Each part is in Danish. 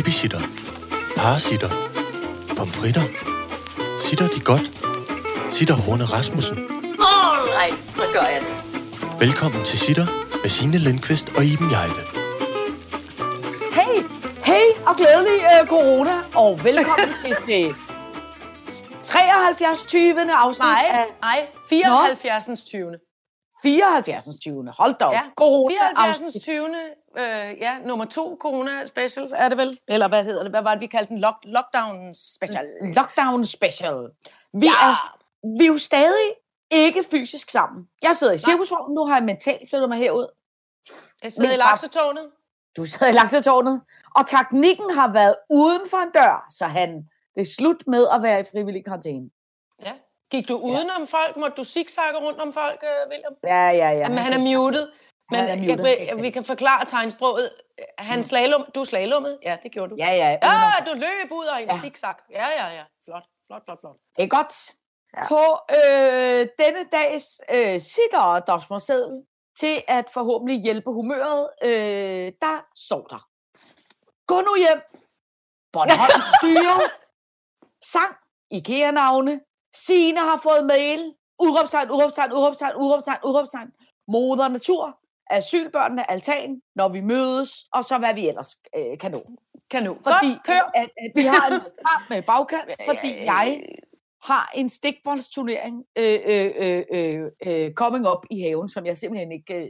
Babysitter. Parasitter. Pomfritter. Sitter de godt? Sitter Horne Rasmussen. Alright, så gør jeg det. Velkommen til Sitter med Signe Lindqvist og Iben Jejle. Hey, hey og glædelig uh, corona, og velkommen til det 73. 20. afsnit Nej, af nej, 74. 20. 74. 20. Hold da op. Ja, corona 74. 20. Øh, ja, nummer to corona special er det vel? Eller hvad hedder det? Hvad var det, vi kaldte den? Lock, lockdown special. Lockdown special. Vi, Ja. er, vi er jo stadig ikke fysisk sammen. Jeg sidder i cirkusvognen, nu har jeg mentalt flyttet mig herud. Jeg sidder i Mindst bare- laksetårnet. Du sidder i laksetårnet, og teknikken har været uden for en dør, så han det er slut med at være i frivillig karantæne. Ja. Gik du udenom folk? Måtte du zigzagge rundt om folk, øh, William? Ja, ja, ja. Jamen, han er muted. Men jeg, jeg, helt vi kan forklare tegnsproget. Han slalom, du slalomede? Ja, det gjorde du. Ja, ja. Ja, du løb ud af en Ja. zigzag. Ja, ja, ja. Flot, flot, flot, flot. Det er godt. Ja. På øh, denne dags øh, sitter dosmerseddel til at forhåbentlig hjælpe humøret, øh, der står der. Gå nu hjem. Bornholms styre. Sang. IKEA-navne. Signe har fået mail. Udråbstegn, udråbstegn, udråbstegn, udråbstegn, udråbstegn. Moder natur. Asylbørnene, altan, når vi mødes, og så hvad vi ellers øh, kan nå. Kanon. Fordi Godt, kør. At, at vi har en start med bagkant, fordi jeg har en stikboldsturnering øh, øh, øh, øh, øh, coming up i haven, som jeg simpelthen ikke øh,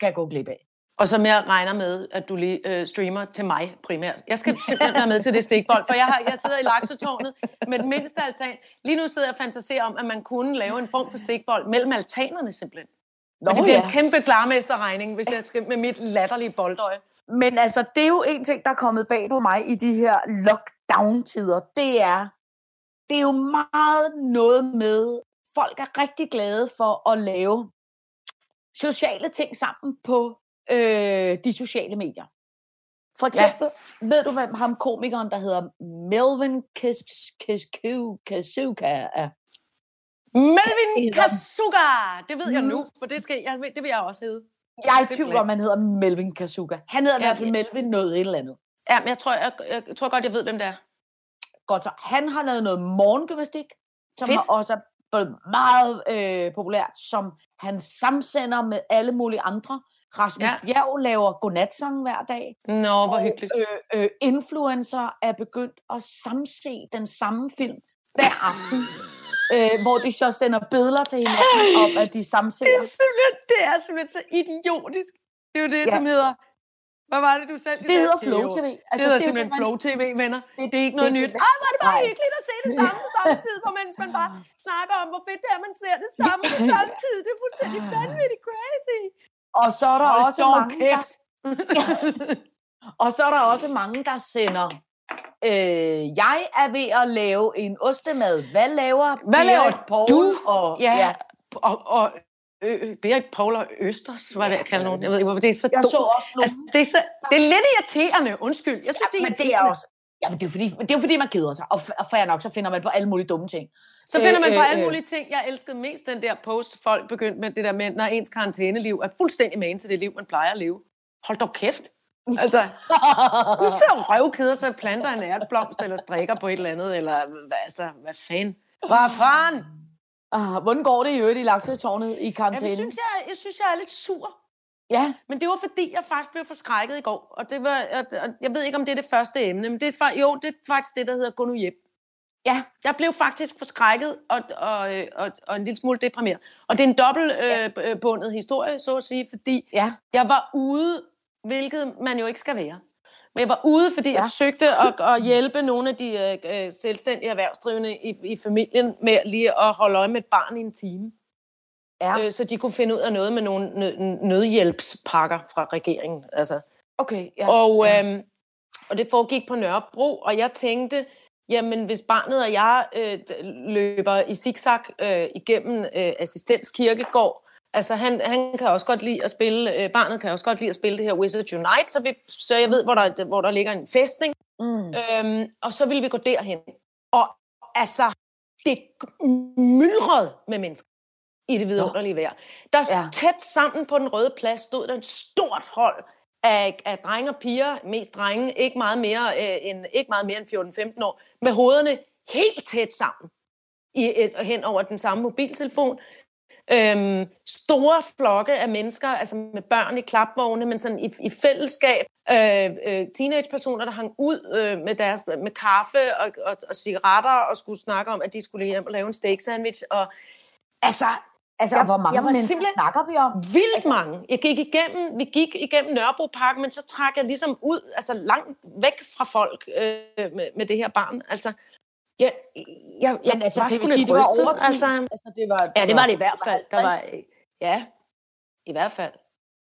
kan gå glip af. Og som jeg regner med, at du lige øh, streamer til mig primært. Jeg skal simpelthen være med til det stikbold, for jeg, har, jeg sidder i laksetårnet med den mindste altan. Lige nu sidder jeg og fantaserer om, at man kunne lave en form for stikbold mellem altanerne simpelthen. Nå, Og det bliver ja. en kæmpe klarmesterregning, hvis jeg skal med mit latterlige boldøje. Men altså, det er jo en ting, der er kommet bag på mig i de her lockdown-tider. Det er, det er jo meget noget med, folk er rigtig glade for at lave sociale ting sammen på øh, de sociale medier. For eksempel, ja. ved du, hvem ham komikeren, der hedder Melvin Kasuka er? Melvin Kasuga! Det ved jeg nu, for det, skal, jeg, det vil jeg også hedde. Jeg er i tvivl om, han hedder Melvin Kasuga. Han hedder i Ja, hvert fald. Melvin noget et eller andet. Ja, men jeg tror, jeg, jeg tror godt, jeg ved, hvem det er. Godt så. Han har lavet noget morgengymnastik, som Fedt. har også er blevet meget øh, populært, som han samsender med alle mulige andre. Rasmus. Ja. Bjerg laver godnatsange hver dag. Nå, hvor og, hyggeligt. Øh, øh, influencer er begyndt at samse den samme film hver aften, øh, hvor de så sender billeder til hinanden om, at de samser. Det er simpelthen, det er simpelthen så idiotisk. Det er jo det, Ja. som hedder... Hvad var det, du selv? Det hedder er Flow TV. Det hedder er jo simpelthen man- Flow TV, venner. Det- Det er ikke noget det- nyt. det- Ej, hvor er det bare Nej. hyggeligt at se det samme samtidig, hvor mens man bare snakker om, hvor fedt det er, man ser det samme på samme tid. Det er fuldstændig vanvittigt crazy. Og så er der Hold også mange, der, kæft. og så er der også mange, der sender, øh, jeg er ved at lave en ostemad. Hvad laver Hvad laver Poul du? Og, Ja, ja. og, og ø, Berit Paul og Østers, hvad det jeg kalder nogen. Jeg ved ikke, hvorfor det er så Jeg dumt. så også nogle, Altså, det, er så, det er lidt irriterende, undskyld. Jeg synes, ja, det er men det er også, ja, men det er, fordi, det er fordi, man keder sig. Og, og fair nok, så finder man på alle mulige dumme ting. Så finder man på Øh, alle øh, mulige ting. Jeg elskede mest den der post, folk begyndte med det der med, når ens karantæneliv er fuldstændig magen til det liv, man plejer at leve. Hold dog kæft. Altså, du ser røvkeder, så planter en ærtblomst, eller strikker på et eller andet, eller hvad, altså, hvad fanden? Hvad fanden? Ah, hvordan går det i øvrigt i laksetårnet i Ja, karantæne? jeg, synes, jeg, jeg synes, jeg er lidt sur. ja, Men det var fordi, jeg faktisk blev forskrækket i går. Og det var, og, og jeg ved ikke, om det er det første emne, men det er, jo, det er faktisk det, der hedder gå nu hjem. ja, Jeg blev faktisk forskrækket og, og, øh, og, og en lille smule deprimeret. Og det er en dobbeltbundet øh, bundet historie, så at sige, fordi ja. jeg var ude, hvilket man jo ikke skal være. Men jeg var ude, fordi ja. Jeg forsøgte at, at hjælpe nogle af de øh, øh, selvstændige erhvervsdrivende i, i familien med lige at holde øje med et barn i en time. ja. Øh, så de kunne finde ud af noget med nogle nø- nødhjælpspakker fra regeringen. Altså. Okay, ja. Og, ja. øhm, og det foregik på Nørrebro, og jeg tænkte, jamen hvis barnet og jeg øh, løber i zigzag øh, igennem øh, Assistens Kirkegård, altså han, han kan også godt lide at spille, øh, barnet kan også godt lide at spille det her Wizards Unite, så, vi, så jeg ved, hvor der, hvor der ligger en fæstning, Mm. øhm, og så ville vi gå derhen. Og altså, det myldrede med mennesker i det vidunderlige vejr. Der ja. tæt sammen på den røde plads stod der et stort hold af, af drenge og piger, mest drenge, ikke meget mere, øh, end, ikke meget mere end 14-15 år, med hovederne helt tæt sammen i et, hen over den samme mobiltelefon. Øhm, store flokke af mennesker, altså med børn i klapvogne, men sådan i, i fællesskab. Øh, øh, teenagepersoner, der hang ud øh, med, deres, med kaffe og, og, og cigaretter og skulle snakke om, at de skulle hjem og lave en steak sandwich. Og, altså, Altså, Jeg- hvor mange jeg var mennesker snakker vi om? vildt altså, mange. Jeg gik igennem, vi gik igennem Nørrebroparken, men så trak jeg ligesom ud, altså langt væk fra folk øh, med, med det her barn. Altså, jeg, jeg, jeg Men altså, var det vil sige, det var over 10. Altså, Altså, det var, ja, det var det i hvert fald. Der var, 50. ja, i hvert fald.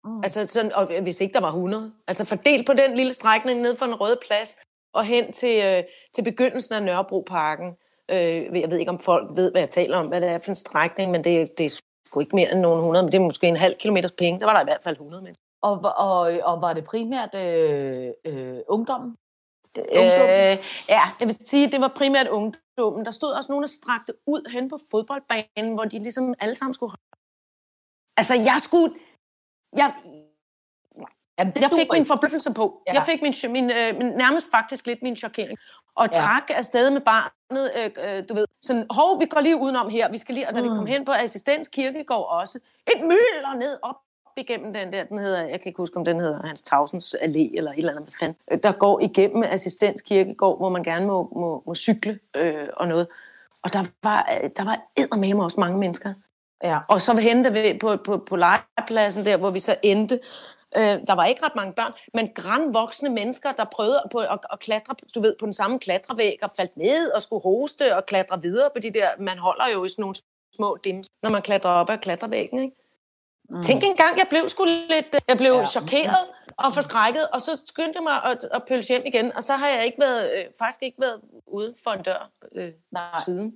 Mm. Altså, sådan, og hvis ikke der var 100. Altså fordelt på den lille strækning ned fra den røde plads og hen til, øh, til begyndelsen af Nørrebroparken. Øh, jeg ved ikke, om folk ved, hvad jeg taler om, hvad det er for en strækning, men det, det er sgu ikke mere end nogle 100, men det er måske en halv kilometers penge. Der var der i hvert fald 100 mennesker. Og, og, og var det primært øh, øh, ungdommen? Øh, ja, jeg vil sige, at det var primært ungdommen. Der stod også nogen, der strakte ud hen på fodboldbanen, hvor de ligesom alle sammen skulle. Altså, jeg skulle... Jeg, Jamen, det jeg fik min forbløffelse på. Ja. Jeg fik min, min, øh, min, nærmest faktisk lidt min chokering. Og Ja. trak afsted med barnet, øh, øh, du ved, sådan, hov, vi går lige udenom her, vi skal lige, og da mm. vi kom hen på Assistens Kirkegård også, et mylder ned op igennem den der, den hedder, jeg kan ikke huske, om den hedder Hans Tausens Allé, eller et eller andet, hvad fanden, øh, der går igennem Assistens Kirkegård, hvor man gerne må, må, må cykle øh, og noget. Og der var, øh, der var eddermame også mange mennesker. Ja. Og så hente vi på, på, på legepladsen der, hvor vi så endte. Øh, der var ikke ret mange børn, men grandvoksne mennesker, der prøvede på at, at klatre, du ved, på den samme klatrevæg og faldt ned og skulle hoste og klatre videre på de der, man holder jo i sådan nogle små dims, når man klatrer op ad klatrevæggen, ikke? Mm. Tænk engang, jeg blev sgu lidt, øh, jeg blev Ja. chokeret og forskrækket, og så skyndte jeg mig at, at pølse hjem igen, og så har jeg ikke været, øh, faktisk ikke været ude for en dør øh, Nej. siden.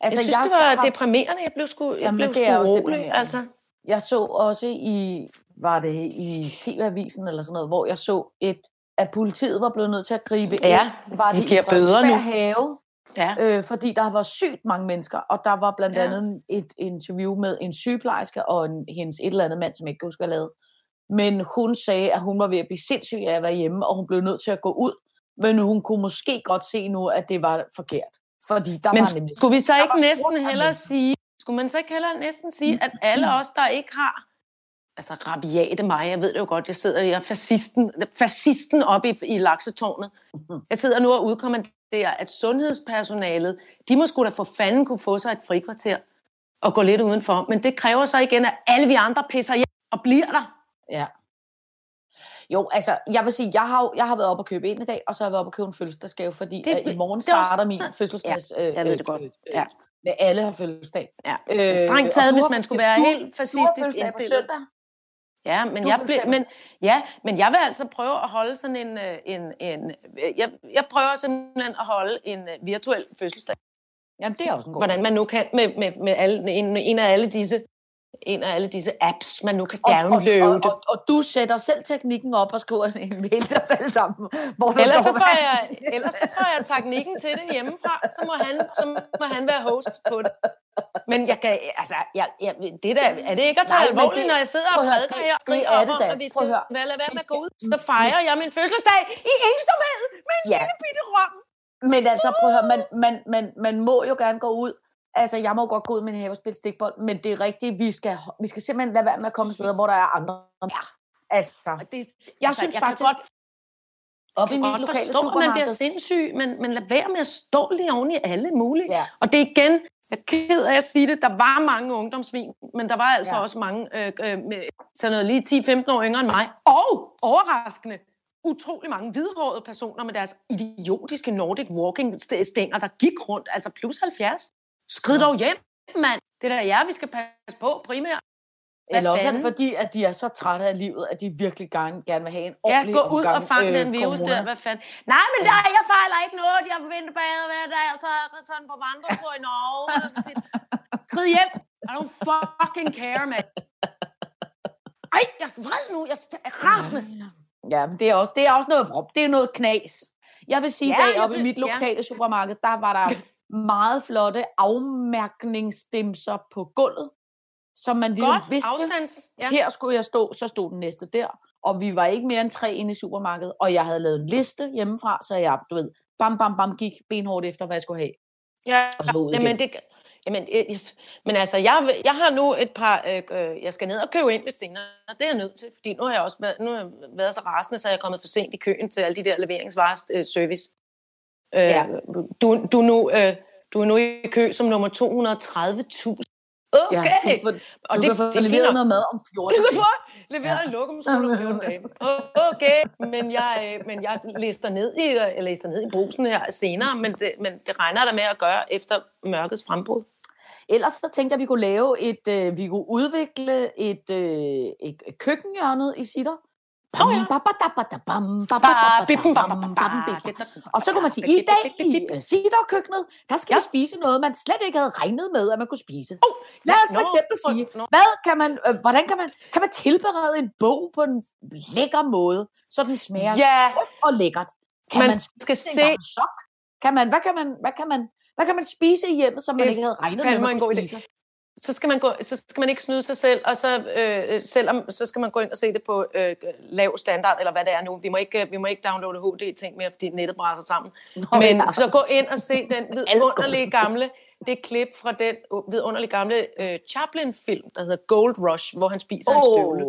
Altså, jeg synes, det var har- deprimerende. Jeg blev sgu, jeg Jamen, blev det sgu er rolig, altså. Jeg så også i, var det i TV-avisen eller sådan noget, hvor jeg så et, at politiet var blevet nødt til at gribe Ja, ind. Var de det giver i bøder nu. Have, Ja. øh, fordi der var sygt mange mennesker, og der var blandt Ja. andet et interview med en sygeplejerske og en, hendes et eller andet mand, som jeg ikke kan huske, hvad lavede. Men hun sagde, at hun var ved at blive sindssyg af at være hjemme, og hun blev nødt til at gå ud. Men hun kunne måske godt se nu, at det var forkert. Fordi der Men var nemlig... skulle vi så ikke næsten hellere sige, skulle man så ikke hellere næsten sige, at alle os, der ikke har, altså rabiate mig, jeg ved det jo godt, jeg sidder, jeg er fascisten, fascisten oppe i, i laksetårnet. Jeg sidder nu og udkommanderer, at sundhedspersonalet, de må sgu da for fanden kunne få sig et frikvarter og gå lidt udenfor. Men det kræver så igen, at alle vi andre pisser hjem og bliver der. Ja. Jo, altså, jeg vil sige, jeg har, jeg har været oppe og købe ind i dag, og så har jeg været oppe og købe en fødselsdagsgave, fordi Det- at i morgen det er også- starter min fødselsdags... Ja, jeg ved det godt. Ja. Med alle har fødselsdag. Ja. Øh, Strengt taget, hvis man skulle være helt fascistisk fødselsdag på indstillet. søndag. Ja, men Du jeg, ble, men, ja, men jeg vil altså prøve at holde sådan en... øh, en, en jeg, jeg prøver simpelthen at holde en øh, virtuel fødselsdag. Jamen, det er også en god Hvordan man nu kan med, med, med alle, en, en af alle disse en af alle disse apps, man nu kan og, og, downloade. og, og, og, du sætter selv teknikken op og skriver en mail til os alle sammen. Hvor Ellers så, får jeg, ellers så får jeg teknikken til det hjemmefra, så må han, så må han være host på det. Men jeg kan, altså, jeg, jeg, det der, er det ikke at tage Nej, alvorligt, det- når jeg sidder og prædiker her og skriger er om, da. at vi skal være, lade være med at gå ud, så fejrer jeg min fødselsdag i ensomhed med en Ja. lille bitte rom. Men altså, prøv at høre, man, man, man, man må jo gerne gå ud. Altså, jeg må godt gå ud med en have og spille stikbold, men det er rigtigt, vi skal, vi skal simpelthen lade være med at komme steder, hvor der er andre. Ja. Altså, det, jeg altså, synes jeg faktisk, godt, op i godt lokale forstå, at man bliver sindssyg, men, men lad være med at stå lige oven i alle mulige. Ja. Og det er igen, jeg er ked af at sige det, der var mange ungdomsvin, men der var altså Ja. også mange, øh, øh, sådan noget lige 10-15 år yngre end mig. Og overraskende, utrolig mange hvidhårede personer med deres idiotiske Nordic walking st- stænger, der gik rundt, altså plus 70. Skrid dog hjem, mand. Det er da jer, vi skal passe på primært. Hvad Eller også er det fordi, at de er så trætte af livet, at de virkelig gerne, gerne vil have en Ja, ordentlig gå ud omgang, og fang øh, den virus corona. der, hvad fanden. Nej, men der, jeg fejler ikke noget. Jeg forventer bade hver dag, og så er jeg sådan på vandretur i Norge. Skrid hjem. I don't fucking care, mand. Ej, jeg er vred nu. Jeg er rasende. Ja, men det er også, det er også noget vrop. Det er noget knas. Jeg vil sige, Ja, ja, at oppe i mit ja. lokale supermarked, der var der meget flotte afmærkningsstemser på gulvet, som man Godt, vidste, afstands. Ja. her skulle jeg stå, så stod den næste der. og vi var ikke mere end tre inde i supermarkedet, og jeg havde lavet en liste hjemmefra, så jeg, du ved, bam, bam, bam, gik benhårdt efter, hvad jeg skulle have. Ja, Og så ud igen. jamen, det, jamen, øh, jeg- men altså, jeg, jeg har nu et par, øh, øh, jeg skal ned og købe ind lidt senere, det er jeg nødt til, fordi nu har jeg også været, nu har jeg været så rasende, så er jeg kommet for sent i køen til alle de der leveringsvares øh. Øh, Ja. du, du, nu, øh, du er nu i kø som nummer 230.000. Okay! Ja, du, får- og du det, kan få det er leveret nok. noget mad om 14 Du kan dage. få leveret en lokumskole om 14 dage. Okay, men jeg, øh, men jeg lister ned i, jeg lister ned i brusen her senere, men det, men det regner der med at gøre efter mørkets frembrud. Ellers så tænkte jeg, at vi kunne lave et, øh, vi kunne udvikle et, øh, et køkkenhjørnet i sitter. Og så kunne man sige, i dag i Sitter-køkkenet, der skal Ja. vi spise noget, man slet ikke havde regnet med, at man kunne spise. Oh, Lad os for eksempel sige, hvad kan man, øh, hvordan kan man, kan man tilberede en bog på en lækker måde, så den smager Ja. og lækkert? Kan Man man, skal se, sok? Kan man, hvad kan man, hvad kan man, hvad kan man spise i hjemmet, som man ikke havde regnet med, man en god idé. Så skal man gå, så skal man ikke snyde sig selv, og så øh, selvom så skal man gå ind og se det på øh, lav standard eller hvad det er nu. Vi må ikke vi må ikke downloade HD ting mere, fordi nettet brænder sammen. Nå, Men ja. så gå ind og se den vidunderlige gamle det klip fra den vidunderlige gamle øh, Chaplin-film, der hedder Gold Rush, hvor han spiser en støvle.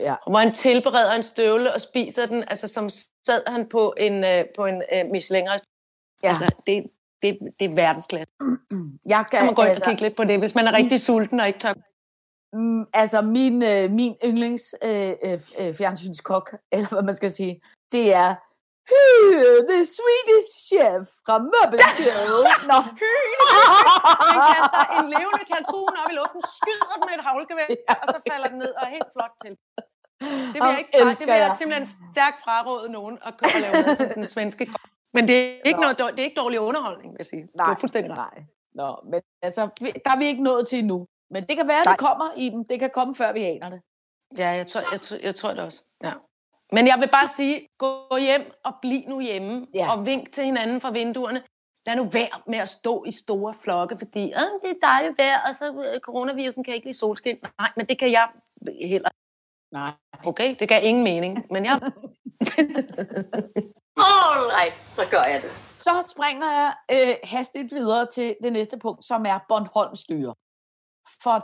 Ja. Hvor han tilbereder en støvle og spiser den, altså som sad han på en, øh, på en øh, michelin Ja. Altså, det, det, det er verdensklasse. Jeg Kan man gå altså, og kigge lidt på det, hvis man er rigtig sulten og ikke tør. mm, altså min, øh, min yndlings øh, øh, øh, fjernsynskok, eller hvad man skal sige, det er "Hyh, The Swedish Chef fra Muppet Show. Nå. Han kaster en levende kalkun op i luften, skyder den med et havlgevær, Ja. og så falder den ned og er helt flot til. Det vil jeg ikke fra, det vil jeg jeg. simpelthen stærkt fraråde nogen at og lave mad som den svenske kok. Men det er ikke, Nå. noget, det er ikke dårlig underholdning, vil jeg sige. Nej, du er fuldstændig nej. Nå, men altså, der er vi ikke nået til endnu. Men det kan være, at Nej. det kommer i dem. Det kan komme, før vi aner det. Ja, jeg tror, jeg, tror, jeg tror det også. Ja. Men jeg vil bare sige, gå hjem og bliv nu hjemme, Ja. og vink til hinanden fra vinduerne. Lad nu være med at stå i store flokke, fordi øh, det er dejligt vejr, og så øh, coronavirusen kan ikke lide solskin. Nej, men det kan jeg heller. Nej. Okay, det gav ingen mening, men jeg... All right, så gør jeg det. Så springer jeg øh, hastigt videre til det næste punkt, som er Bornholms styre. For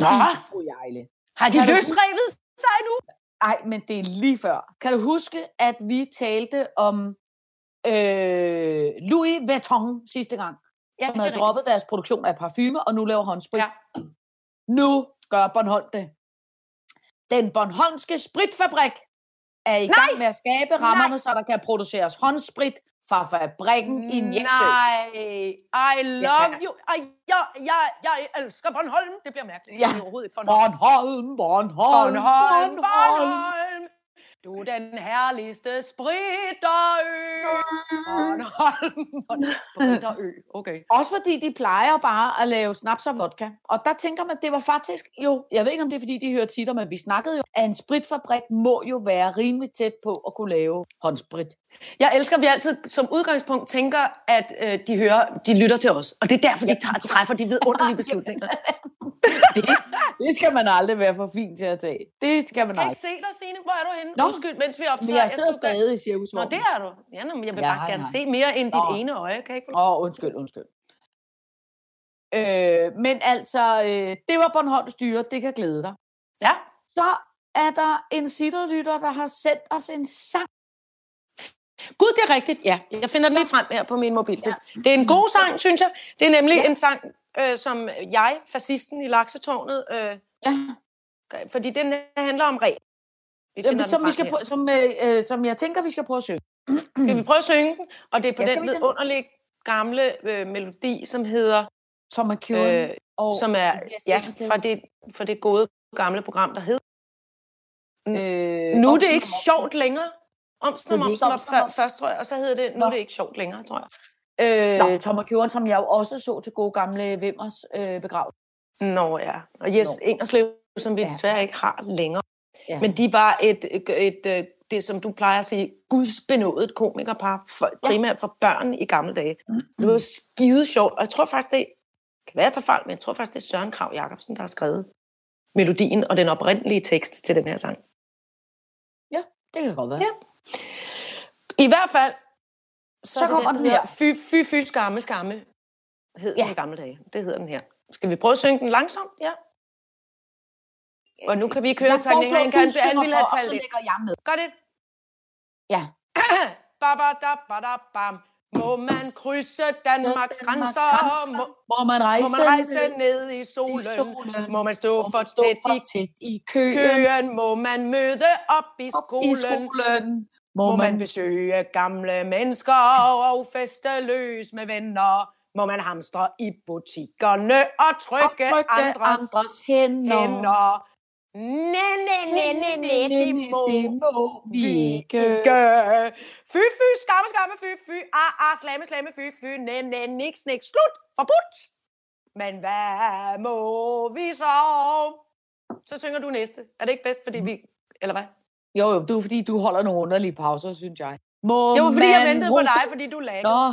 fru Ejle. Har de løsrevet sig nu? Ej, men det er lige før. Kan du huske, at vi talte om øh, Louis Vuitton sidste gang, Ja, som det havde droppet deres produktion af parfume, og nu laver håndsprit. Ja. Nu gør Bornholm det. Den Bornholmske Spritfabrik er i Nej! gang med at skabe rammerne, så der kan produceres håndsprit fra fabrikken i Nexø. Nej, I love you. Ej, jeg, jeg, jeg elsker Bornholm. Det bliver mærkeligt. Ja. Det er overhovedet ikke Bornholm. Bornholm, Bornholm, Bornholm, Bornholm. Du den herligste spritterø. Bornholm, spritterø. Okay. Også fordi de plejer bare at lave snaps og vodka. Og der tænker man, det var faktisk jo, jeg ved ikke om det er fordi, de hører titter, men vi snakkede jo, at en spritfabrik må jo være rimelig tæt på at kunne lave håndsprit. Jeg elsker, at vi altid som udgangspunkt tænker, at øh, de hører, de lytter til os. Og det er derfor, de tager, træffer de vidunderlige beslutninger. Det, det skal man aldrig være for fin til at tage. Det skal man Kan jeg aldrig. ikke se dig, Signe? Hvor er du henne? Nå. Undskyld, mens vi optager. Men jeg sidder gøre- stadig i Nå, cirkusvognen. det er du. Ja, nå, men jeg vil Ja, bare gerne nej. se mere end dit Nå. ene øje. Kan jeg ikke Åh, oh, undskyld, undskyld. Øh, men altså, øh, det var Bornholms styre. Det kan glæde dig. Ja. Så er der en sitterlytter, der har sendt os en sang. Gud, det er rigtigt. Ja, jeg finder den lige frem her på min mobil. Ja. Det er en god sang, synes jeg. Det er nemlig Ja. ja. en sang, øh, som jeg, fascisten i Laksetårnet, øh, Ja. fordi den handler om regn. Vi finder som, vi skal her. prøve, som, øh, øh, som jeg tænker, vi skal prøve at synge. Skal vi prøve at synge den? Og det er på Ja, den vidunderlige gamle øh, melodi, som hedder, Tom McEwen. øh, og som er ja, fra, det, fra det gode gamle program, der hed. øh, Nu er det ikke sjovt længere. Omsen om er Omsen var før, først, tror jeg, og så hedder det, nu er det ikke sjovt længere, tror jeg. Øh, Tom McEwen, som jeg jo også så til gode gamle Vimmers øh, begravelse. Nå ja, og Jes. Ingerslev, som vi Ja. desværre ikke har længere. Ja. Men de var et, et, et, et det, som du plejer at sige, gudsbenået komikerpar, for, primært for børn i gamle dage. Det var skide sjovt, og jeg tror faktisk, det kan være, jeg tager fejl, men jeg tror faktisk, det er Søren Krav Jacobsen, der har skrevet melodien og den oprindelige tekst til den her sang. Ja, Det kan godt være. Ja. I hvert fald, så, Så er kommer den, den her. Fy, fy, fy, skamme, skamme. Hed. Ja. den i gamle dage. Det hedder den her. Skal vi prøve at synge den langsomt? Ja. Og nu kan vi køre foreslår, Han kan han ville have og talt det. lægger jeg med. Gør det. Ja. ba, ba, da, ba, da, bam. Må man krydse Danmarks grænser? Må, Må man rejse, må man rejse ned i i solen? solen? Må man stå Må for man stå tæt for i tæt i køen? køen? Må man møde op i Op skolen? i skolen? Må man besøge gamle mennesker og feste løs med venner? Må man hamstre i butikkerne og og trykke, trykke andres, andres hænder? hænder? Næ, næ, næ, næ, næ, det må det må vi ikke. Fy, fy, skamme, skamme, fy, fy, ah, ah, slamme, slamme, fy, fy, næ, næ, niks, niks, slut, forbudt. Men hvad må vi så? Så synger du næste. Er det ikke bedst, fordi vi... Eller hvad? Jo, jo, det er fordi, du holder nogle underlige pauser, synes jeg. Må Det var fordi, jeg ventede på dig, fordi du lagde. Nå,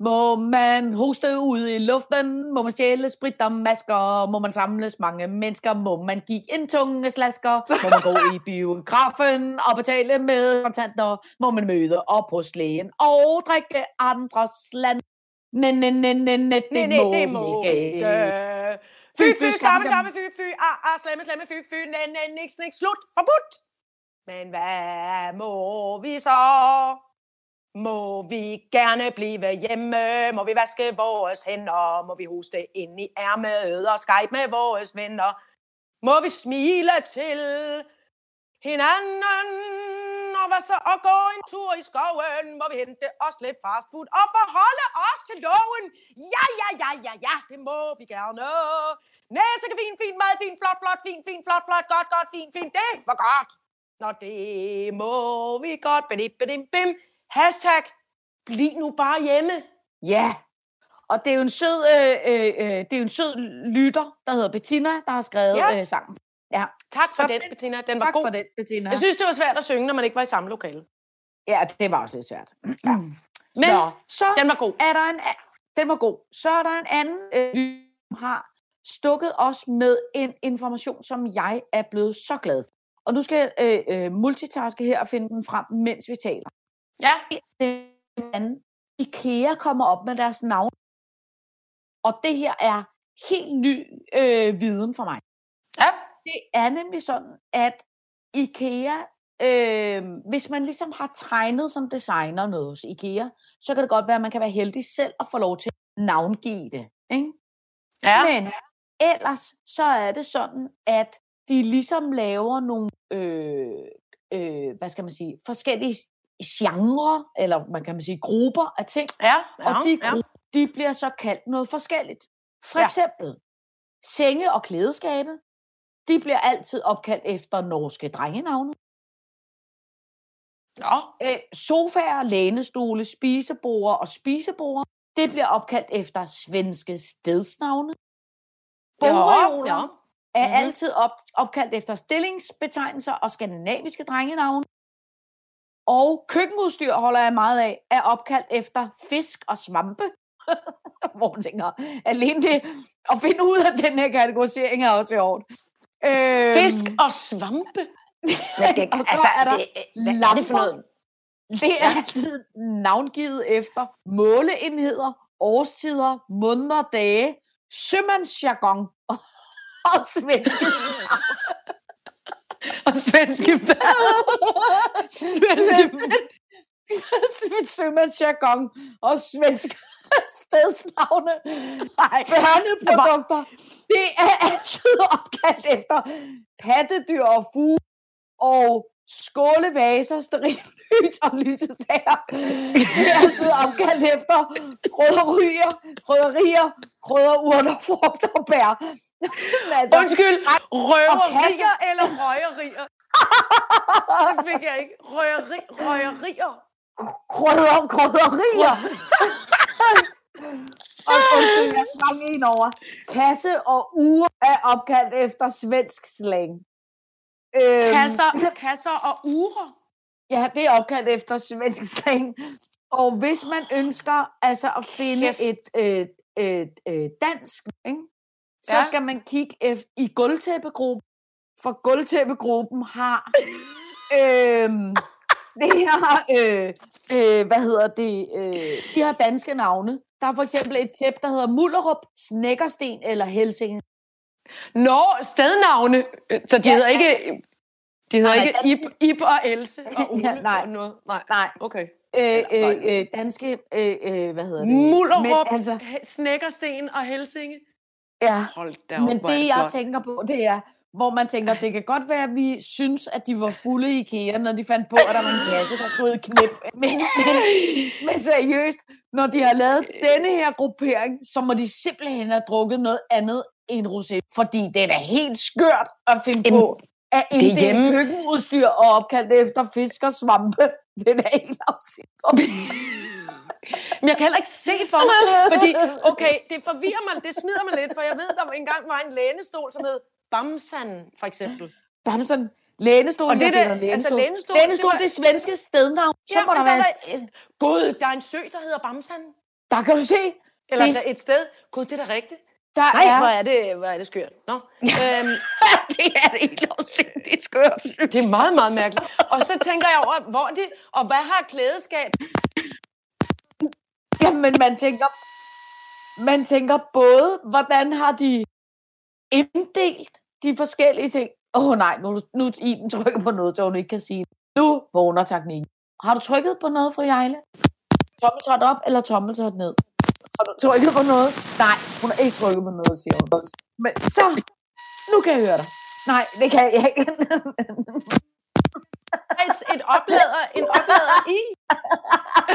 må man hoste ud i luften? Må man stjæle sprit og masker? Må man samles mange mennesker? Må man give en tunge slasker? Må man gå i biografen og betale med kontanter? Må man møde op på lægen og drikke andres land? Næ, næ, næ, næ, Nej, det nej, må det må ikke. Fy, fy, skamme, skamme, fy, fy, ah, ah, slemme, slemme, fy, fy, næ, næ, niks, niks, slut, forbudt. Men hvad må vi så? Må vi gerne blive hjemme? Må vi vaske vores hænder? Må vi hoste ind i ærmet og skype med vores venner? Må vi smile til hinanden? Og, hvad så, og gå en tur i skoven? Må vi hente os lidt fast food og forholde os til loven? Ja, ja, ja, ja, ja, det må vi gerne. Næse kan fint, fint, mad, fint, flot, flot, fint, fint, flot, flot, godt, godt, fint, fint, det var godt. Nå, det må vi godt. Bidim, bim. bim. Hashtag, bliv nu bare hjemme. Ja, og det er jo en sød, øh, øh, øh, det er jo en sød lytter, der hedder Bettina, der har skrevet Ja. øh, sangen. Ja, Tak for Så den, Bettina. Den var tak god. for den, Bettina. Jeg synes, det var svært at synge, når man ikke var i samme lokale. Ja, det var også lidt svært. Ja. Men Nå, så den var god. er der en, den var god. Så er der en anden, øh, som har stukket os med en information, som jeg er blevet så glad for. Og nu skal jeg øh, øh, multitaske her og finde den frem, mens vi taler. Ja. Den anden, IKEA kommer op med deres navn. Og det her er helt ny øh, viden for mig. Ja. Det er nemlig sådan, at IKEA, øh, hvis man ligesom har tegnet som designer noget hos IKEA, så kan det godt være, at man kan være heldig selv at få lov til at navngive det. Ikke? Ja. Men ellers så er det sådan, at de ligesom laver nogle, øh, øh, hvad skal man sige, forskellige genre, eller man kan man sige grupper af ting, Ja. og ja, de, ja. de bliver så kaldt noget forskelligt. For Ja. eksempel, senge og klædeskabe, de bliver altid opkaldt efter norske drengenavne. Nå. Øh, sofaer, lænestole, spiseborde og spiseborde, det bliver opkaldt efter svenske stedsnavne. Bogreoler ja. er Mhm. altid op, opkaldt efter stillingsbetegnelser og skandinaviske drengenavne. Og køkkenudstyr holder jeg meget af, er opkaldt efter fisk og svampe. Hvor man tænker, alene det at finde ud af den her kategorisering er også sjovt. Øhm, Fisk og svampe. Hvad, det, Og så altså, er der det, hvad er det for lamper. noget? Det er altid navngivet efter måleenheder, årstider, måneder, dage, sømandsjargon og, og svenske Og svenske hvad? Svenske sømandsjargon og svenske stedsnavne. Nej. Børneprodukter. Det er altid opkaldt efter pattedyr og fugle og skålevaser, stearinlys og lysestager. Det er altid opkaldt efter krydderier, krydderier, krydderurter, frugt og bær. Altså, Undskyld, røverier eller røgerier? Det fik jeg ikke. Røgeri, røgerier. krydder, krydderier. og undskyld, jeg sprang en over. Kasse og ure er opkaldt efter svensk slang. Øhm, Kasser, kasser og urer. Ja, det er opkaldt efter svensk slang. Og hvis man ønsker altså at finde Kæft. et, et, et, et dansk, ikke? så Ja. skal man kigge efter, i gulvtæppegruppen. For gulvtæppegruppen har øhm, det her, øh, øh, hvad hedder det, øh, de har danske navne. Der er for eksempel et tæppe, der hedder Mullerup, Snækkersten eller Helsinge. Nå, stednavne. Så de Ja, hedder ikke... De hedder Nej, ikke Ib, Ib og Else og Ole Ja, nej. og noget. Nej, Nej, okay. øh, øh, øh, danske, øh, øh, hvad hedder det? Mullerup, Men, altså. Snækkersten og Helsinge. ja. Hold da op, Men det, jeg flot. tænker på, det er, hvor man tænker, det kan godt være, at vi synes, at de var fulde i IKEA, når de fandt på, at der var en kasse, der stod i knip. Men, men, men seriøst, når de har lavet denne her gruppering, så må de simpelthen have drukket noget andet end rosé. Fordi det er da helt skørt at finde Jamen, på at inddele køkkenudstyr og opkaldt efter fisk og svampe. Det er da helt afsindigt. Men jeg kan heller ikke se for mig, fordi, okay, det forvirrer mig, det smider mig lidt, for jeg ved, der engang var en lænestol, som hed Bamsan, for eksempel. Bare sådan, lænestol, Og det der- lænestol. altså lænestol, lænestol, det er svenske stednavn. Så Ja, må der der være... er Gud, der er en sø, der hedder Bamsan. Der kan du se. Eller Det- der er et sted. Gud, det er da rigtigt. Der Nej, er... hvor er det, hvor er det skørt. Nå, øhm, det er det helt afsindigt skørt. det er meget, meget mærkeligt. Og så tænker jeg over, hvor er de, og hvad har klædeskab? Jamen, man tænker... Man tænker både, hvordan har de inddelt de forskellige ting. Åh oh, nej, nu, nu Iben trykket på noget, så hun ikke kan sige det. Nu vågner teknikken. Har du trykket på noget, fru Jejle? Tommeltot op eller tommeltot ned? Har du trykket på noget? Nej, hun har ikke trykket på noget, siger hun. Men så, nu kan jeg høre dig. Nej, det kan jeg ikke. Et, et oplader, en oplader i.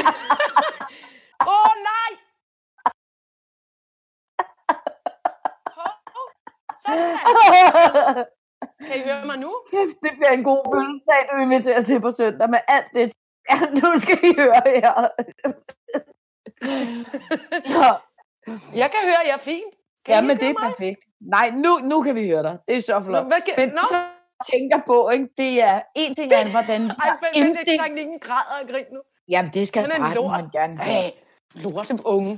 Åh, oh, nej! Hov. Sådan. Kan I høre mig nu? Kæft, det bliver en god fødselsdag, du inviterer til på søndag med alt det. Ja, nu skal I høre her. Jeg kan høre, jeg er fin. Kan ja I men det er mig? perfekt. Nej, nu, nu kan vi høre dig. Det er så Nå, flot. hvad kan, Men så jeg tænker på, ikke, det er en ting er, hvordan ej, men, men det er teknikken græder og grin nu. Jamen, det skal retten lort. man gerne have. Ej, lorte unge.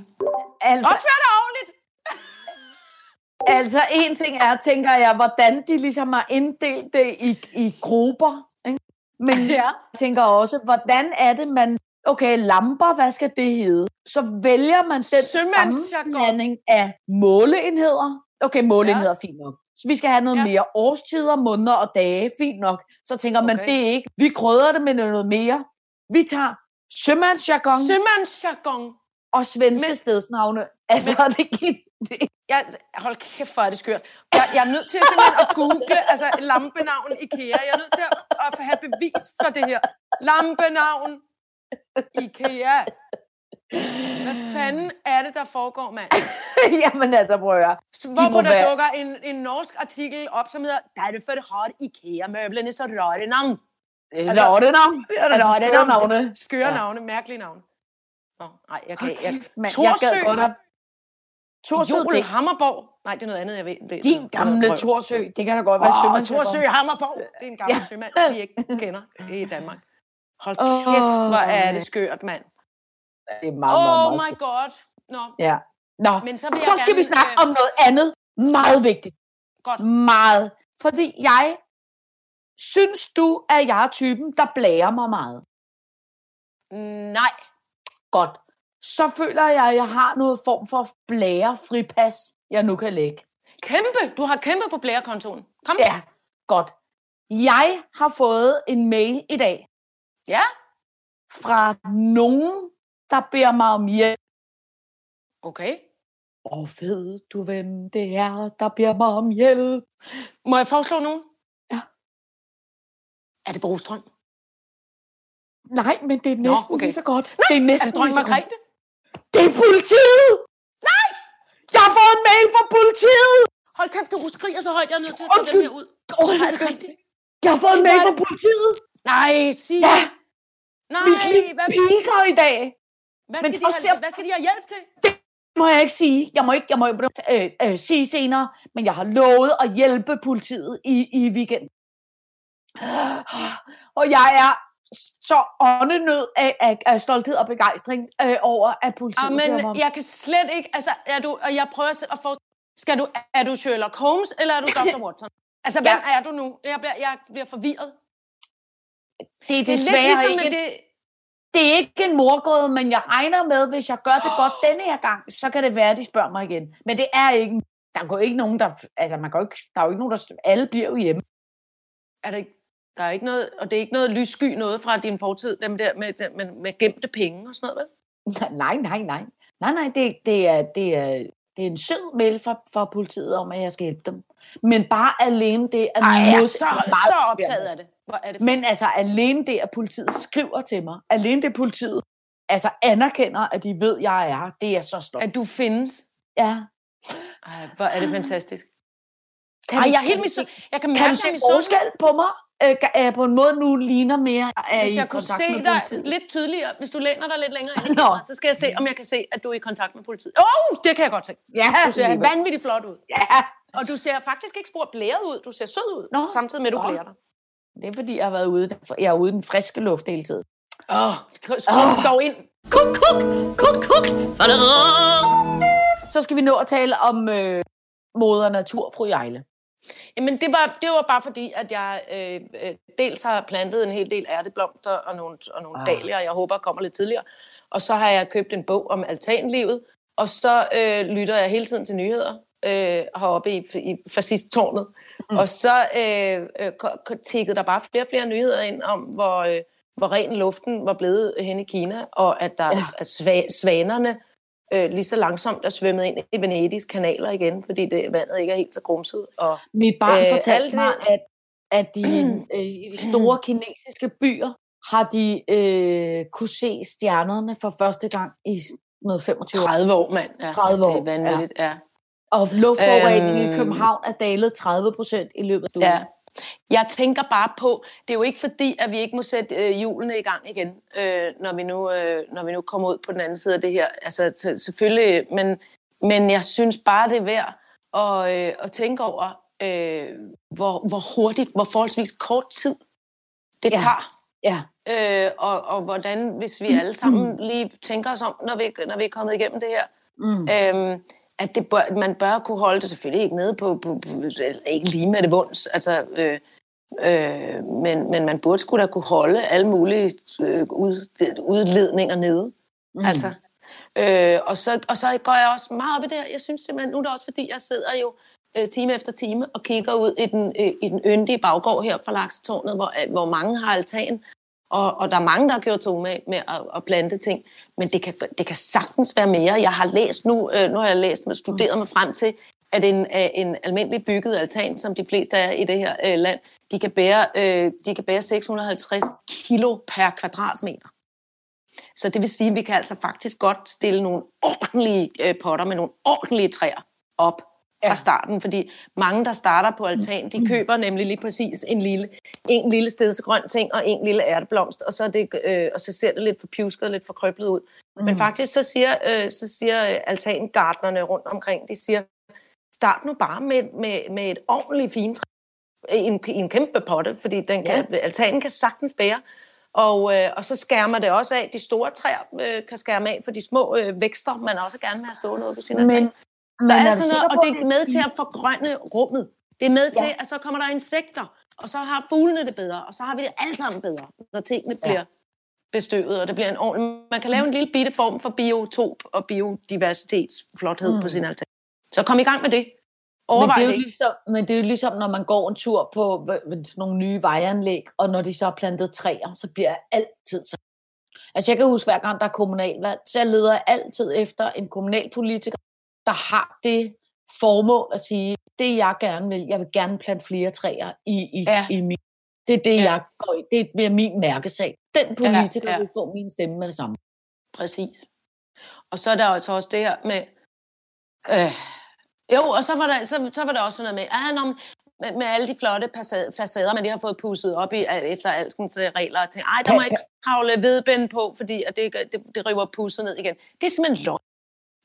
Altså, Opfør dig ordentligt! altså, en ting er, tænker jeg, hvordan de ligesom har inddelt det i, i grupper. Ikke? Men Ja. jeg tænker også, hvordan er det, man... Okay, lamper, hvad skal det hedde? Så vælger man den sammenblanding af måleenheder. Okay, måleenheder, ja. fint nok. Så vi skal have noget Ja. mere årstider, måneder og dage, fint nok. Så tænker man, Okay. det er ikke... Vi krydder det med noget mere. Vi tager sømandsjargon Sømandsjargon. og svenske Men- stedsnavne. Altså, men, det, det, Jeg, hold kæft, hvor er det skørt. Jeg, jeg er nødt til simpelthen at google altså, lampenavn IKEA. Jeg er nødt til at, at have bevis for det her. Lampenavn IKEA. Hvad fanden er det, der foregår, mand? jamen altså, prøv at høre. Så De Hvor må der være- dukker en, en norsk artikel op, som hedder Derfor har IKEA-møblerne så rare navn. Altså, Lortenavn. Altså, Lortenavn. skøre navne. Skøre Ja. navne, mærkelige navne. Nå, nej, jeg kan... Hold Jeg, mand. Jeg Torsø. gad godt at... Torsø, Joel det Hammerborg. Nej, det er noget andet, jeg ved. ved din gamle. Torsø. Det kan da godt være Åh, sømandsjargon. Torsø Hammerborg. Det er en gammel ja. sømand, vi ikke kender i Danmark. Hold kæft, hvor er det skørt, mand. Det er meget, meget, Oh meget my god. Nå, Ja. Nå, men så vil så skal vi gerne, snakke øh, om noget andet. Meget vigtigt. Godt. Meget. Fordi jeg... Synes du, at jeg er typen, der blærer mig meget? Nej. Godt. Så føler jeg, at jeg har noget form for blære fripas, jeg nu kan lægge. Kæmpe. Du har kæmpe på blærekontoen. Kom. Ja, godt. Jeg har fået en mail i dag Ja. fra nogen, der beder mig om hjælp. Okay. Og ved du, hvem det er, der beder mig om hjælp? Må jeg foreslå nogen? Ja. Er det Brostrøm? Nej, men det er Nå, næsten okay. lige så godt. det er Er næsten det dronning. Margrethe? Det er politiet! Nej! Jeg har fået en mail fra politiet! Hold kæft, du skriger så højt, jeg er nødt til at tage den Undskyld. her ud. Oh, Er det rigtigt? Jeg har fået en mail er fra politiet! Nej, sig. Ja, Nej, mit liv hvad, piker i dag. hvad, men skal de også have, derfor- hvad skal de have hjælp til? må jeg ikke sige. Jeg må ikke, jeg må øh, øh, sige senere, men jeg har lovet at hjælpe politiet i, i weekend. Og jeg er så åndenød af, af, af stolthed og begejstring øh, over, at politiet beder mig om- Men jeg kan slet ikke, altså, er du, og jeg prøver at få, skal du, er du Sherlock Holmes, eller er du Dr. Watson? Altså, hvem er du nu? Jeg bliver, jeg bliver forvirret. Det er Det er desværre ligesom ikke, det... det er ikke en morgåde, men jeg regner med, hvis jeg gør det godt denne her gang, så kan det være, at de spørger mig igen. Men det er ikke, der går ikke nogen, der, altså man går ikke, der er jo ikke nogen, der, alle bliver jo hjemme. Er der, ikke, der er ikke noget, og det er ikke noget lyssky noget fra din fortid, dem der med, med, med gemte penge og sådan noget, vel? Nej, nej, nej. Nej, nej, det, det, er, det, er, det er en sød mail fra, fra politiet om, at jeg skal hjælpe dem. Men bare alene det, at Ej, jeg er så, meget så optaget af det. Hvor er det Men altså, alene det, at politiet skriver til mig, alene det, politiet altså, anerkender, at de ved, at jeg er det er så stort. at du findes. Ja. Ej, hvor er det fantastisk. Kan Ej, jeg er helt misu- Jeg kan mærke, Kan du se forskel på mig? Øh, er jeg på en måde nu ligner mere er Hvis i jeg kunne kontakt se med dig politiet? lidt tydeligere, hvis du læner dig lidt længere ind i Nå. kameraet, så skal jeg se, om jeg kan se, at du er i kontakt med politiet. Åh, oh, det kan jeg godt se. Ja, Du ser lige- vanvittigt flot ud. ja. Og du ser faktisk ikke spor blæret ud. Du ser sød ud, Nå. samtidig med, at du blærer dig. Det er fordi, jeg har været ude, jeg er ude i den friske luft hele tiden. Åh, oh, skub dog ind. Kuk, kuk, kuk, kuk. Så skal vi nå at tale om øh, moder natur, fru Jejle. Jamen, det var, det var bare fordi, at jeg øh, øh, dels har plantet en hel del ærteblomster og nogle, og nogle Ah. ah. dahlier, jeg håber kommer lidt tidligere. Og så har jeg købt en bog om altanlivet, og så øh, lytter jeg hele tiden til nyheder øh, heroppe i, i fascisttårnet. Mm. Og så øh, øh, tikkede der bare flere og flere nyheder ind om, hvor, øh, hvor ren luften var blevet hen i Kina, og at, der, ja. at sva- svanerne øh, lige så langsomt er svømmet ind i Venedigs kanaler igen, fordi det, vandet ikke er helt så grumset. Og, Mit barn Øh, fortalte alt mig, at, at de, øh, i de store kinesiske byer har de øh, kunne se stjernerne for første gang i noget 25 år. 30 år, mand. Ja, 30 år, Det er vanvittigt, ja. Og luftforureningen Øhm. i København er dalet 30 procent i løbet af ugen. ja. Jeg tænker bare på, det er jo ikke fordi, at vi ikke må sætte øh, hjulene i gang igen, øh, når, vi nu, øh, når vi nu kommer ud på den anden side af det her. Altså selvfølgelig, men, men jeg synes bare, det er værd at, øh, at tænke over, øh, hvor, hvor hurtigt, hvor forholdsvis kort tid det Ja. tager. ja. Øh, og, og hvordan, hvis vi alle sammen lige tænker os om, når vi, når vi er kommet igennem det her, Mm. øhm, at det bør, man bør kunne holde det selvfølgelig ikke nede på, på, på ikke lige med det vunds, altså, øh, øh, men, men man burde skulle da kunne holde alle mulige øh, ud, udledninger nede. Mm. Altså, øh, og, så, og så går jeg også meget op i det. Jeg synes simpelthen, nu er det også fordi, jeg sidder jo øh, time efter time og kigger ud i den, øh, i den yndige baggård her fra Laksetårnet, hvor, øh, hvor mange har altan, og, og der er mange, der har gjort sig med, med at, at plante ting, men det kan, det kan sagtens være mere. Jeg har læst nu, øh, nu har jeg læst og studeret mig frem til, at en, øh, en almindelig bygget altan, som de fleste er i det her øh, land, de kan, bære, øh, de kan bære 650 kilo per kvadratmeter. Så det vil sige, at vi kan altså faktisk godt stille nogle ordentlige øh, potter med nogle ordentlige træer op fra starten, fordi mange, der starter på altan, de køber nemlig lige præcis en lille, en lille stedsgrøn ting og en lille ærteblomst, og så, er det, øh, og så ser det lidt for pjusket og lidt for krøblet ud. Mm. Men faktisk så siger, øh, så siger øh, altangartnerne rundt omkring, de siger, start nu bare med, med, med et ordentligt fint træ i en, i en kæmpe potte, fordi den kan, ja. altanen kan sagtens bære. Og, øh, og så skærmer det også af, de store træer øh, kan skærme af for de små øh, vækster, man også gerne vil have stående ude på sin altan. Men, Så men er altså du noget, og det er med til at forgrønne rummet. Det er med til, Ja. at så kommer der insekter, og så har fuglene det bedre, og så har vi det alle sammen bedre, når tingene Ja. bliver bestøvet, og det bliver en ordentlig... Man kan lave en lille bitte form for biotop og biodiversitetsflothed mm. på Mm. sin altan. Så kom i gang med det. Men Overvej det, er jo ligesom, men det er jo ligesom, når man går en tur på sådan nogle nye vejanlæg, og når de så er plantet træer, så bliver jeg altid så... Altså jeg kan huske, hver gang der er kommunalvalg, så jeg leder altid efter en kommunalpolitiker, der har det formål at sige, det jeg gerne vil, jeg vil gerne plante flere træer i, i, Ja. i min... Det er det, Ja. jeg går i. Det bliver min mærkesag. Den politiker ja. ja, vil få min stemme med det samme. Præcis. Og så er der jo altså også det her med... Øh, jo, og så var, der, så, så var der også sådan noget med, ah, nå, med, med alle de flotte facade- facader, man de har fået pusset op i efter alskens regler, og tænkte, ej, der må ikke kravle vedbænd på, fordi at det, det, det river pusset ned igen. Det er simpelthen løgn.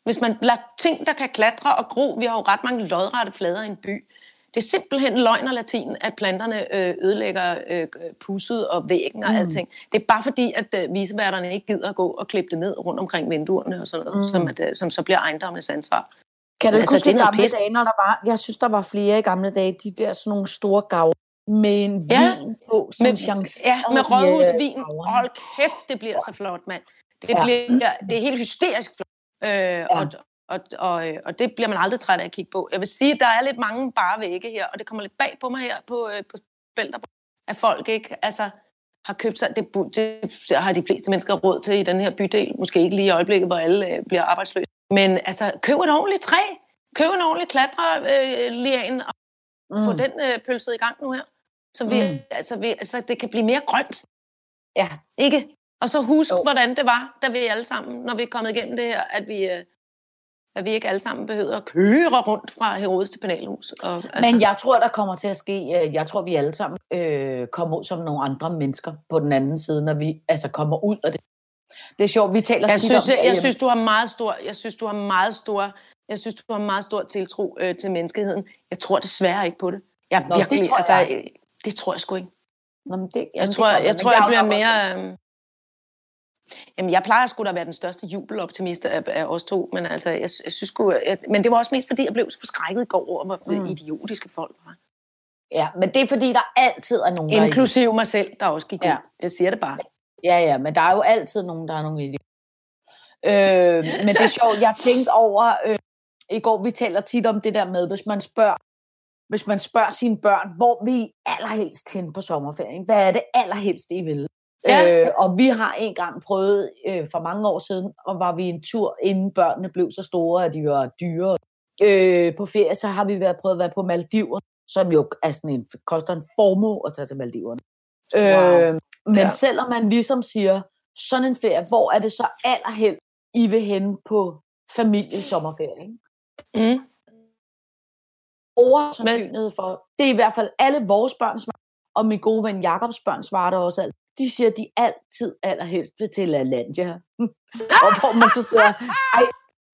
Hvis man lader ting, der kan klatre og gro, vi har jo ret mange lodrette flader i en by, det er simpelthen løgn og latin, at planterne øh, ødelægger øh, pusset og væggen og Mm. alting. Det er bare fordi, at øh, viseværterne ikke gider at gå og klippe det ned rundt omkring vinduerne og sådan noget, Mm. som, at, øh, som så bliver ejendommenes ansvar. Kan du ikke Altså, huske det i gamle pis. dage, når der var, jeg synes, der var flere i gamle dage, de der sådan nogle store gaver, med en Ja, vin på, som med- chance. Ja, med rådhusvin. Hold kæft, det bliver så flot, mand. Det, Ja. bliver, det er helt hysterisk flot. Øh, og, og, og, øh, og det bliver man aldrig træt af at kigge på. Jeg vil sige, at der er lidt mange bare vægge her, og det kommer lidt bag på mig her på, øh, på Bælter, at folk ikke altså, har købt sig. Det, det har de fleste mennesker råd til i den her bydel. Måske ikke lige i øjeblikket, hvor alle øh, bliver arbejdsløse. Men altså, køb et ordentligt træ. Køb en ordentlig klatre øh, og få Mm. den øh, pølset i gang nu her. Så, vi, Mm. altså, vi, altså, det kan blive mere grønt. Ja, Ikke? Og så husk, Jo. hvordan det var, da vi alle sammen, når vi er kommet igennem det her, at vi, øh, at vi ikke alle sammen behøver at køre rundt fra Herodes til penalhus. Og, altså, men jeg tror, der kommer til at ske, øh, jeg tror, vi alle sammen øh, kommer ud som nogle andre mennesker på den anden side, når vi altså kommer ud af det. Det er sjovt, vi taler jeg synes, om jeg, jeg synes, du har meget stor, jeg synes, du har meget stor, jeg synes, du har meget stor tiltro øh, til menneskeheden. Jeg tror desværre ikke på det. Jeg Nå, det virkelig, tror altså, jeg. øh, det tror jeg sgu ikke. Nå, men det, Jeg jamen, det tror, kommer, jeg, men tror, jeg bliver også- mere... Øh... Jamen, jeg plejer sgu da at være den største jubeloptimist af, af os to, men altså, jeg, jeg synes sgu... Jeg, men det var også mest, fordi jeg blev så forskrækket i går over, hvor Mm. idiotiske folk var. Ja, men det er fordi, der altid er nogen, der er Inklusiv mig selv, der også gik Ja. ud. Jeg siger det bare. Ja, ja, men der er jo altid nogen, der er nogle idioter. Øh, men det er sjovt, jeg tænkte over, øh, i går vi taler tit om det der med, hvis man spørger, hvis man spørger sine børn, hvor vil I allerhelst hen på sommerferien? Hvad er det allerhelst, I vil? Ja. Øh, og vi har engang prøvet øh, for mange år siden, og var vi en tur, inden børnene blev så store, at de var dyre. Øh, på ferie, så har vi været prøvet at være på Maldiver, som jo er sådan en, koster en formue at tage til Maldiverne. Wow. Øh, men Ja. selvom man ligesom siger, sådan en ferie, hvor er det så allerhelst, I vil hen på familiesommerferie? Ikke? Mm. Oversandsynlighed for, det er i hvert fald alle vores børn svar, og min gode ven Jakobs børn svarer der også alt. De siger, at de altid allerhelst vil til LaLandia. og hvor man så siger, ej,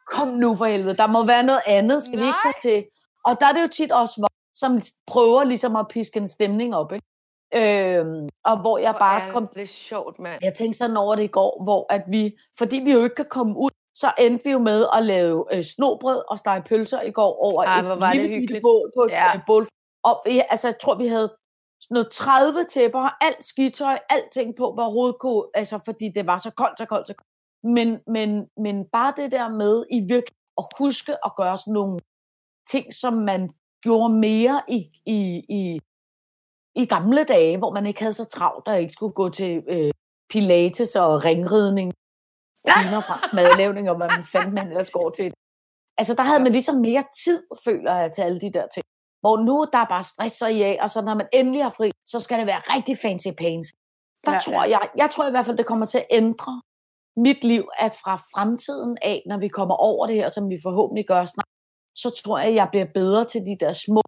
kom nu for helvede, der må være noget andet, skal vi ikke tage til? Og der er det jo tit også som prøver ligesom at piske en stemning op, ikke? Øhm, og hvor jeg bare kom Det er sjovt, mand. jeg tænkte sådan over det i går, hvor at vi, fordi vi jo ikke kan komme ud, så endte vi jo med at lave øh, snobrød og stege pølser i går over Ej, et hvor var det lille bitte hyggeligt. bål på et Ja. ja. bål. Og vi, altså, jeg tror, vi havde sådan noget 30 tæpper, alt skitøj, alting på, hvor overhovedet kunne, altså, fordi det var så koldt, så koldt, så koldt. Men, men, men bare det der med i virkelig at huske at gøre sådan nogle ting, som man gjorde mere i, i, i, i gamle dage, hvor man ikke havde så travlt, og ikke skulle gå til øh, pilates og ringridning, timer fransk madlavning, og hvad man fandt man ellers går til. Altså, der havde man ligesom mere tid, føler jeg, til alle de der ting. Hvor nu der er bare stress og ja, og så når man endelig har fri, så skal det være rigtig fancy pants. Der Ja, ja, tror jeg, jeg tror i hvert fald, det kommer til at ændre mit liv, at fra fremtiden af, når vi kommer over det her, som vi forhåbentlig gør snart, så tror jeg, jeg bliver bedre til de der små,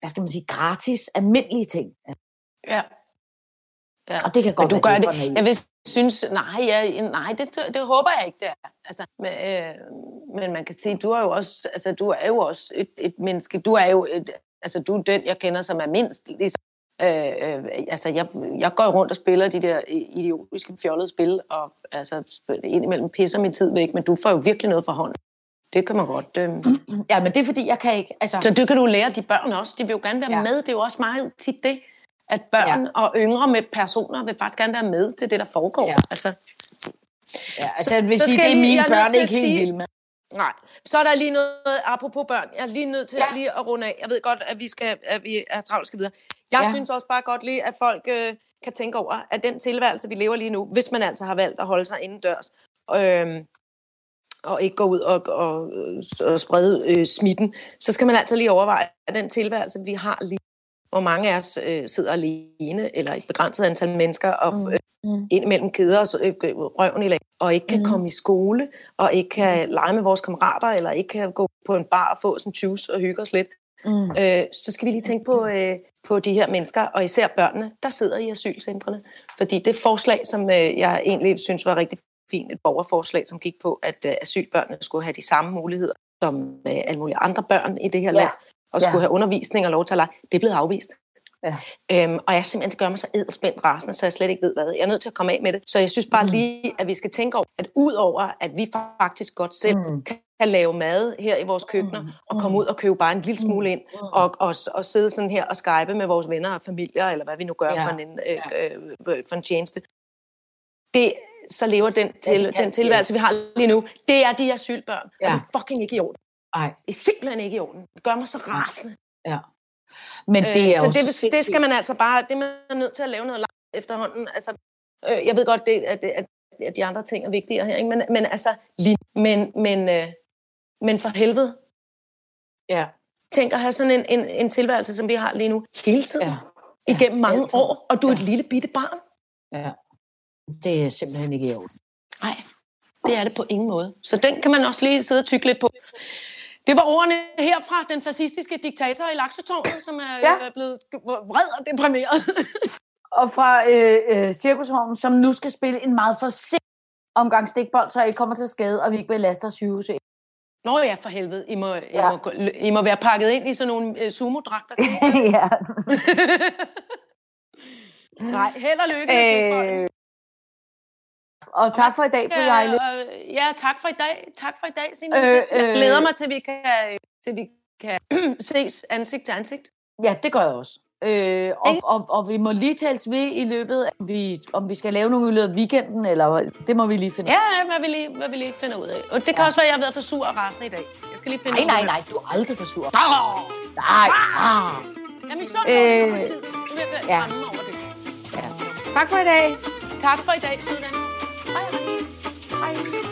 hvad skal man sige, gratis, almindelige ting. Ja. Ja. Og det kan Men godt du være, gør det det. Jeg vil synes, nej, ja, nej det, det håber jeg ikke, det er. Altså, men, øh, men man kan sige, du er jo også, altså, du er jo også et, et menneske. Du er jo et, altså, du er den, jeg kender, som er mindst ligesom, Øh, øh, altså, jeg, jeg går rundt og spiller de der idiotiske fjollede spil, og altså, indimellem pisser min tid væk, men du får jo virkelig noget for hånden. Det kan man godt. Øh. Ja, men det er fordi, jeg kan ikke... Altså, Så det kan du lære de børn også. De vil jo gerne være. Ja. med. Det er jo også meget tit det, at børn ja. og yngre med personer vil faktisk gerne være med til det, der foregår. Ja. Altså, ja, altså jeg vil så sige, det er mine børn at ikke helt vilde med. nej. Så er der lige noget, apropos børn, jeg er lige nødt til ja. Ja. lige at runde af. Jeg ved godt, at vi, skal, at vi er travlt skal videre. Jeg. Ja. synes også bare godt lige, at folk øh, kan tænke over, at den tilværelse, vi lever lige nu, hvis man altså har valgt at holde sig indendørs, øh, og ikke gå ud og, og, og sprede øh, smitten, så skal man altså lige overveje, at den tilværelse, vi har lige hvor mange af os øh, sidder alene, eller et begrænset antal mennesker, og Mm. øh, Mm. indimellem keder os øh, røven i lag, og ikke kan mm. Mm. komme i skole, og ikke kan lege med vores kammerater, eller ikke kan gå på en bar og få sådan juice og hygge os lidt, Mm. øh, så skal vi lige tænke på, øh, på de her mennesker, og især børnene, der sidder i asylcentrene. Fordi det forslag, som øh, jeg egentlig synes var rigtig fint, et borgerforslag, som gik på, at øh, asylbørnene skulle have de samme muligheder som øh, alle mulige andre børn i det her Ja. land, og Ja. skulle have undervisning og lov til at lege, det er blevet afvist. Ja. Øhm, og jeg simpelthen, det gør mig så edderspændt rasende, så jeg slet ikke ved hvad. Jeg er nødt til at komme af med det. Så jeg synes bare lige, at vi skal tænke over, at udover at vi faktisk godt selv Mm. kan lave mad her i vores køkkener, og komme ud og købe bare en lille smule ind, og, og, og sidde sådan her og skype med vores venner og familier, eller hvad vi nu gør Ja. for, en, øh, øh, for en tjeneste. Det, så lever den, til, kan- den tilværelse, vi har lige nu, det er de asylbørn, Ja. og det er fucking ikke i orden. Nej, Det er simpelthen ikke i orden. Det gør mig så rasende. ja. Men det er Øh, jo så det, det skal man altså bare, det er man nødt til at lave noget langt efterhånden. Altså, øh, jeg ved godt, det, at, at, at de andre ting er vigtigere her, ikke? Men, men altså, men, men, øh, men for helvede, Ja, tænk at have sådan en, en, en tilværelse, som vi har lige nu, hele tiden, ja, ja, igennem mange altid. år, og du er et Ja. lille bitte barn. ja. Det er simpelthen ikke i orden. Nej, det er det på ingen måde. Så den kan man også lige sidde og tykke lidt på. Det var ordene herfra, den fascistiske diktator i Laksetårnet, som er Ja. ja. blevet vred og deprimeret. Og fra øh, øh, cirkusvognen, som nu skal spille en meget forsigtig omgang stikbold, så I ikke kommer til skade, og vi ikke belaster sygehuset. Nå ja, for helvede. I må, I, Ja. må, gå- I må være pakket ind i sådan nogle øh, sumodragter. I ja. Nej, held og lykke med øh, og tak for i dag, fru Jejle. Ja, tak for i dag. Tak for i dag, Signe. Øh, Øh, jeg øh. glæder mig til, vi kan, til vi kan ses ansigt til ansigt. Ja, det gør jeg også. Øh, og, og, og vi må lige tales ved i løbet af, vi, om vi skal lave nogle i løbet af weekenden, eller det må vi lige finde ud Ja, hvad vi lige, hvad vi lige finder ud af. Og det kan Ja. også være, at jeg har været for sur og rasende i dag. Jeg skal lige finde Nej, ud nej, af nej, du er aldrig for sur. Åh! Nej, ah. Jamen, sådan Øh, øh, tid. Nu vil jeg ja. ja. over det. Ja. Tak for i dag. Tak for i dag, søde. Hej, hej. Hej.